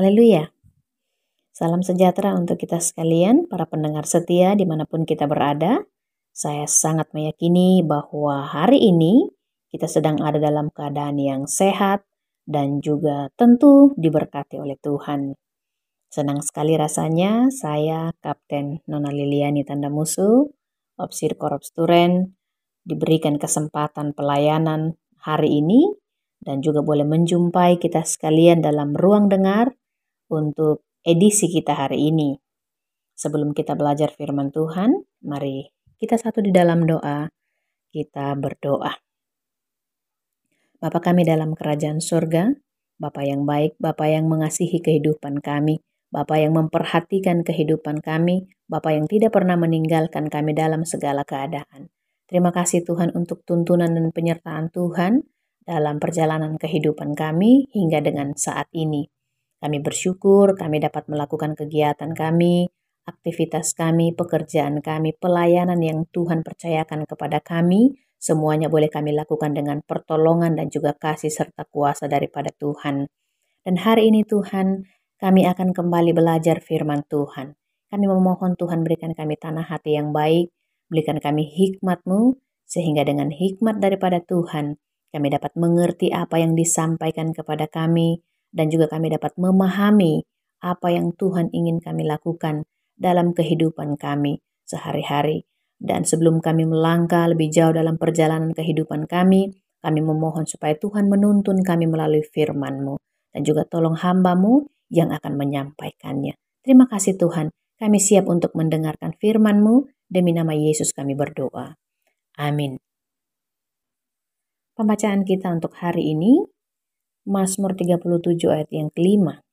Haleluya. Salam sejahtera untuk kita sekalian, para pendengar setia di mana pun kita berada. Saya sangat meyakini bahwa hari ini kita sedang ada dalam keadaan yang sehat dan juga tentu diberkati oleh Tuhan. Senang sekali rasanya saya Kapten Nona Liliani Tanda Musuh, Opsir Korps Turen, diberikan kesempatan pelayanan hari ini dan juga boleh menjumpai kita sekalian dalam ruang dengar untuk edisi kita hari ini. Sebelum kita belajar firman Tuhan, mari kita satu di dalam doa, kita berdoa. Bapa kami dalam kerajaan surga, Bapa yang baik, Bapa yang mengasihi kehidupan kami, Bapa yang memperhatikan kehidupan kami, Bapa yang tidak pernah meninggalkan kami dalam segala keadaan. Terima kasih Tuhan untuk tuntunan dan penyertaan Tuhan dalam perjalanan kehidupan kami hingga dengan saat ini. Kami bersyukur kami dapat melakukan kegiatan kami, aktivitas kami, pekerjaan kami, pelayanan yang Tuhan percayakan kepada kami, semuanya boleh kami lakukan dengan pertolongan dan juga kasih serta kuasa daripada Tuhan. Dan hari ini Tuhan, kami akan kembali belajar firman Tuhan. Kami memohon Tuhan berikan kami tanah hati yang baik, berikan kami hikmat-Mu, sehingga dengan hikmat daripada Tuhan, kami dapat mengerti apa yang disampaikan kepada kami, dan juga kami dapat memahami apa yang Tuhan ingin kami lakukan dalam kehidupan kami sehari-hari. Dan sebelum kami melangkah lebih jauh dalam perjalanan kehidupan kami, kami memohon supaya Tuhan menuntun kami melalui firman-Mu dan juga tolong hamba-Mu yang akan menyampaikannya. Terima kasih Tuhan, kami siap untuk mendengarkan firman-Mu, demi nama Yesus kami berdoa. Amin. Pembacaan kita untuk hari ini Mazmur 37 ayat yang kelima.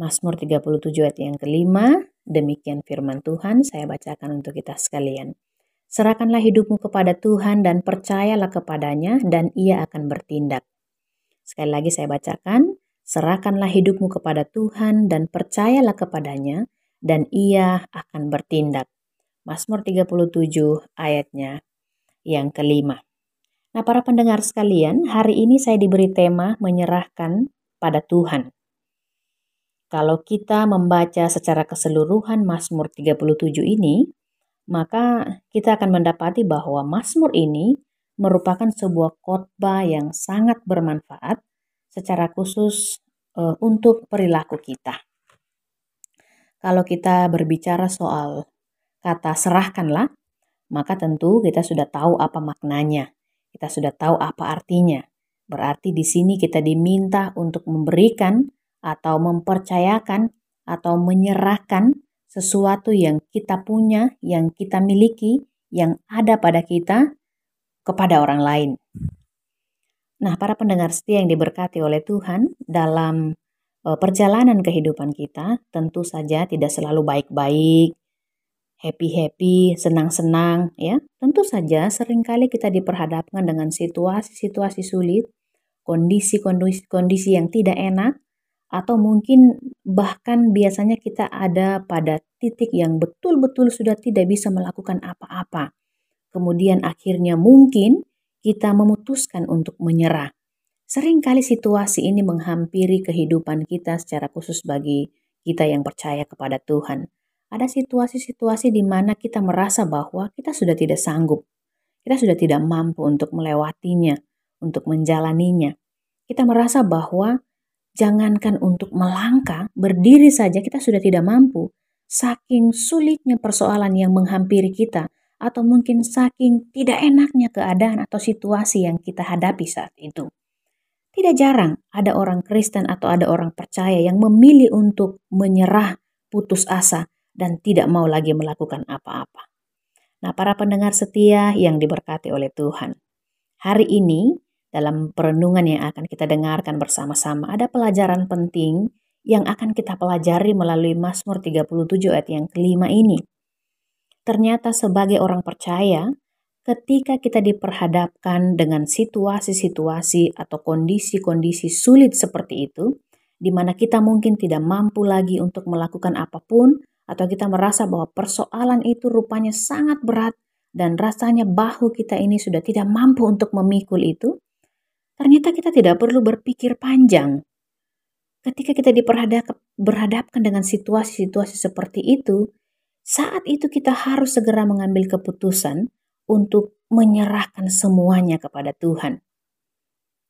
Mazmur 37 ayat yang kelima, demikian firman Tuhan, saya bacakan untuk kita sekalian. Serahkanlah hidupmu kepada Tuhan dan percayalah kepadanya dan ia akan bertindak. Sekali lagi saya bacakan, serahkanlah hidupmu kepada Tuhan dan percayalah kepadanya dan ia akan bertindak. Mazmur 37 ayatnya yang kelima. Nah, para pendengar sekalian, hari ini saya diberi tema menyerahkan pada Tuhan. Kalau kita membaca secara keseluruhan Mazmur 37 ini, maka kita akan mendapati bahwa Mazmur ini merupakan sebuah khotbah yang sangat bermanfaat secara khusus e, untuk perilaku kita. Kalau kita berbicara soal kata serahkanlah, maka tentu kita sudah tahu apa maknanya. Kita sudah tahu apa artinya. Berarti di sini kita diminta untuk memberikan atau mempercayakan atau menyerahkan sesuatu yang kita punya, yang kita miliki, yang ada pada kita kepada orang lain. Nah, para pendengar setia yang diberkati oleh Tuhan dalam e, perjalanan kehidupan kita, tentu saja tidak selalu baik-baik, happy-happy, senang-senang, ya. Tentu saja sering kali kita diperhadapkan dengan situasi-situasi sulit, kondisi-kondisi yang tidak enak, atau mungkin bahkan biasanya kita ada pada titik yang betul-betul sudah tidak bisa melakukan apa-apa. Kemudian akhirnya mungkin kita memutuskan untuk menyerah. Seringkali situasi ini menghampiri kehidupan kita secara khusus bagi kita yang percaya kepada Tuhan ada situasi-situasi di mana kita merasa bahwa kita sudah tidak sanggup, kita sudah tidak mampu untuk melewatinya, untuk menjalaninya. Kita merasa bahwa jangankan untuk melangkah, berdiri saja kita sudah tidak mampu. Saking sulitnya persoalan yang menghampiri kita, atau mungkin saking tidak enaknya keadaan atau situasi yang kita hadapi saat itu. Tidak jarang ada orang Kristen atau ada orang percaya yang memilih untuk menyerah, putus asa, dan tidak mau lagi melakukan apa-apa. Nah, para pendengar setia yang diberkati oleh Tuhan, hari ini dalam perenungan yang akan kita dengarkan bersama-sama ada pelajaran penting yang akan kita pelajari melalui Mazmur 37 ayat yang kelima ini. Ternyata sebagai orang percaya, ketika kita diperhadapkan dengan situasi-situasi atau kondisi-kondisi sulit seperti itu, di mana kita mungkin tidak mampu lagi untuk melakukan apa pun, atau kita merasa bahwa persoalan itu rupanya sangat berat dan rasanya bahu kita ini sudah tidak mampu untuk memikul itu, ternyata kita tidak perlu berpikir panjang. ketika kita berhadapkan dengan situasi-situasi seperti itu, saat itu kita harus segera mengambil keputusan untuk menyerahkan semuanya kepada Tuhan.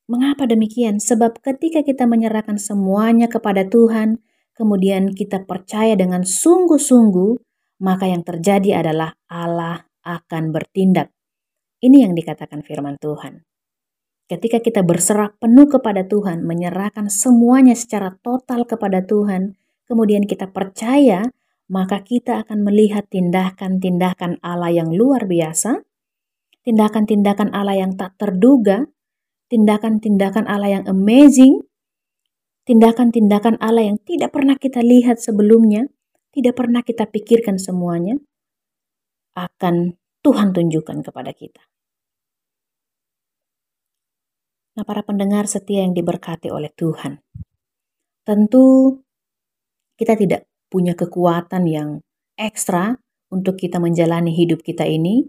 Mengapa demikian? Sebab ketika kita menyerahkan semuanya kepada Tuhan, kemudian kita percaya dengan sungguh-sungguh, maka yang terjadi adalah Allah akan bertindak. Ini yang dikatakan firman Tuhan. Ketika kita berserah penuh kepada Tuhan, menyerahkan semuanya secara total kepada Tuhan, kemudian kita percaya, maka kita akan melihat tindakan-tindakan Allah yang luar biasa, tindakan-tindakan Allah yang tak terduga, tindakan-tindakan Allah yang amazing, tindakan-tindakan Allah yang tidak pernah kita lihat sebelumnya, tidak pernah kita pikirkan semuanya, akan Tuhan tunjukkan kepada kita. Nah, para pendengar setia yang diberkati oleh Tuhan, tentu kita tidak punya kekuatan yang ekstra untuk kita menjalani hidup kita ini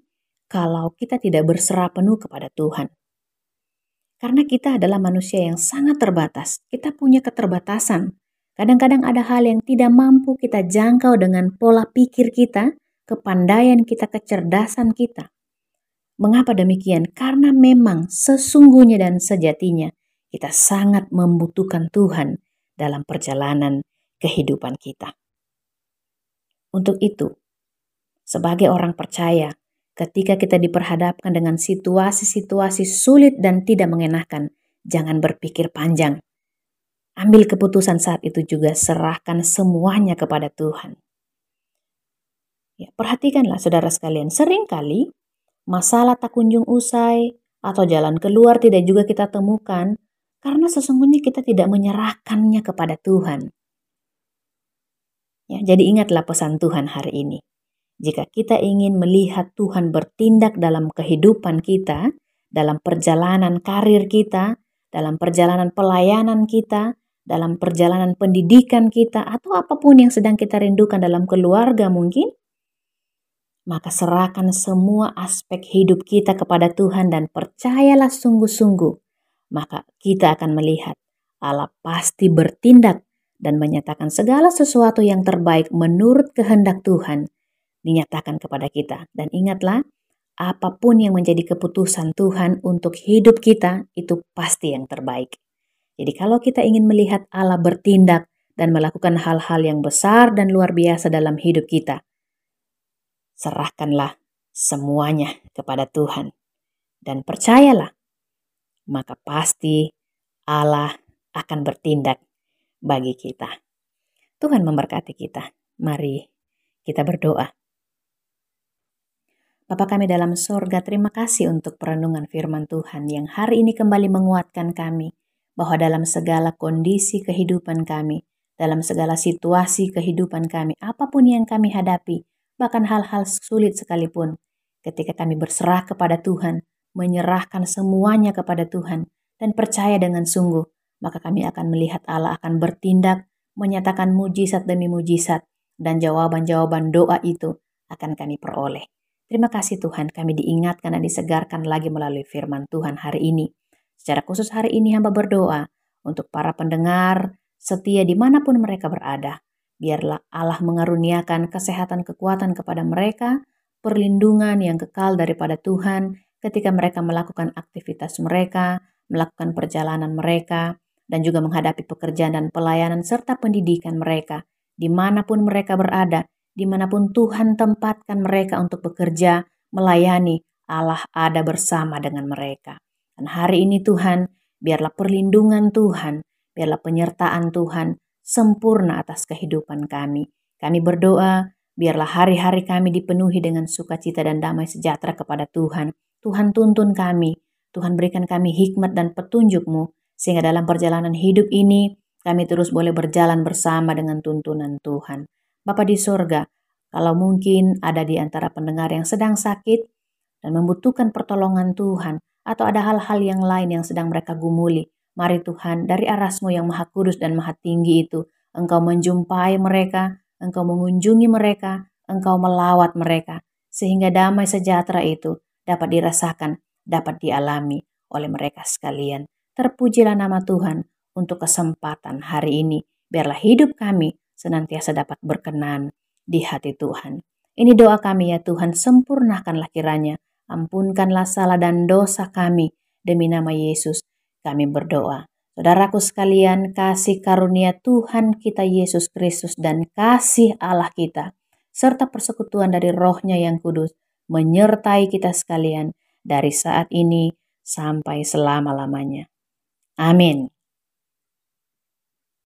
kalau kita tidak berserah penuh kepada Tuhan. Karena kita adalah manusia yang sangat terbatas, kita punya keterbatasan. Kadang-kadang ada hal yang tidak mampu kita jangkau dengan pola pikir kita, kepandaian kita, kecerdasan kita. Mengapa demikian? Karena memang sesungguhnya dan sejatinya kita sangat membutuhkan Tuhan dalam perjalanan kehidupan kita. Untuk itu, sebagai orang percaya, ketika kita diperhadapkan dengan situasi-situasi sulit dan tidak mengenakan, jangan berpikir panjang. Ambil keputusan saat itu juga serahkan semuanya kepada Tuhan. Ya, perhatikanlah saudara sekalian, sering kali masalah tak kunjung usai, atau jalan keluar tidak juga kita temukan karena sesungguhnya kita tidak menyerahkannya kepada Tuhan. Ya, jadi ingatlah pesan Tuhan hari ini. Jika kita ingin melihat Tuhan bertindak dalam kehidupan kita, dalam perjalanan karir kita, dalam perjalanan pelayanan kita, dalam perjalanan pendidikan kita, atau apa pun yang sedang kita rindukan dalam keluarga mungkin, maka serahkan semua aspek hidup kita kepada Tuhan dan percayalah sungguh-sungguh, maka kita akan melihat Allah pasti bertindak dan menyatakan segala sesuatu yang terbaik menurut kehendak Tuhan dinyatakan kepada kita. Dan ingatlah, apa pun yang menjadi keputusan Tuhan untuk hidup kita itu pasti yang terbaik. Jadi kalau kita ingin melihat Allah bertindak dan melakukan hal-hal yang besar dan luar biasa dalam hidup kita, serahkanlah semuanya kepada Tuhan dan percayalah, maka pasti Allah akan bertindak bagi kita. Tuhan memberkati kita. Mari kita berdoa. Bapa kami dalam sorga, terima kasih untuk perenungan firman Tuhan yang hari ini kembali menguatkan kami bahwa dalam segala kondisi kehidupan kami, dalam segala situasi kehidupan kami, apa pun yang kami hadapi, bahkan hal-hal sulit sekalipun. Ketika kami berserah kepada Tuhan, menyerahkan semuanya kepada Tuhan, dan percaya dengan sungguh, maka kami akan melihat Allah akan bertindak, menyatakan mujizat demi mujizat, dan jawaban-jawaban doa itu akan kami peroleh. Terima kasih Tuhan, kami diingatkan dan disegarkan lagi melalui firman Tuhan hari ini. Secara khusus hari ini hamba berdoa untuk para pendengar setia di mana pun mereka berada. Biarlah Allah mengaruniakan kesehatan kekuatan kepada mereka, perlindungan yang kekal daripada Tuhan ketika mereka melakukan aktivitas mereka, melakukan perjalanan mereka, dan juga menghadapi pekerjaan dan pelayanan serta pendidikan mereka, di mana pun mereka berada, di mana pun Tuhan tempatkan mereka untuk bekerja, melayani, Allah ada bersama dengan mereka. Dan hari ini Tuhan, biarlah perlindungan Tuhan, biarlah penyertaan Tuhan, sempurna atas kehidupan kami. Kami berdoa, biarlah hari-hari kami dipenuhi dengan sukacita dan damai sejahtera kepada Tuhan. Tuhan tuntun kami, Tuhan berikan kami hikmat dan petunjukmu, sehingga dalam perjalanan hidup ini kami terus boleh berjalan bersama dengan tuntunan Tuhan. Bapa di sorga, kalau mungkin ada di antara pendengar yang sedang sakit dan membutuhkan pertolongan Tuhan, atau ada hal-hal yang lain yang sedang mereka gumuli, Mari Tuhan, dari arasmu yang maha kudus dan maha tinggi itu, Engkau menjumpai mereka, Engkau mengunjungi mereka, Engkau melawat mereka, sehingga damai sejahtera itu dapat dirasakan, dapat dialami oleh mereka sekalian. Terpujilah nama Tuhan untuk kesempatan hari ini. Biarlah hidup kami senantiasa dapat berkenan di hati Tuhan. Ini doa kami ya Tuhan, sempurnakanlah kiranya. Ampunkanlah salah dan dosa kami. Demi nama Yesus kami berdoa. Saudaraku sekalian, kasih karunia Tuhan kita Yesus Kristus dan kasih Allah kita, serta persekutuan dari rohnya yang kudus, menyertai kita sekalian dari saat ini sampai selama-lamanya. Amin.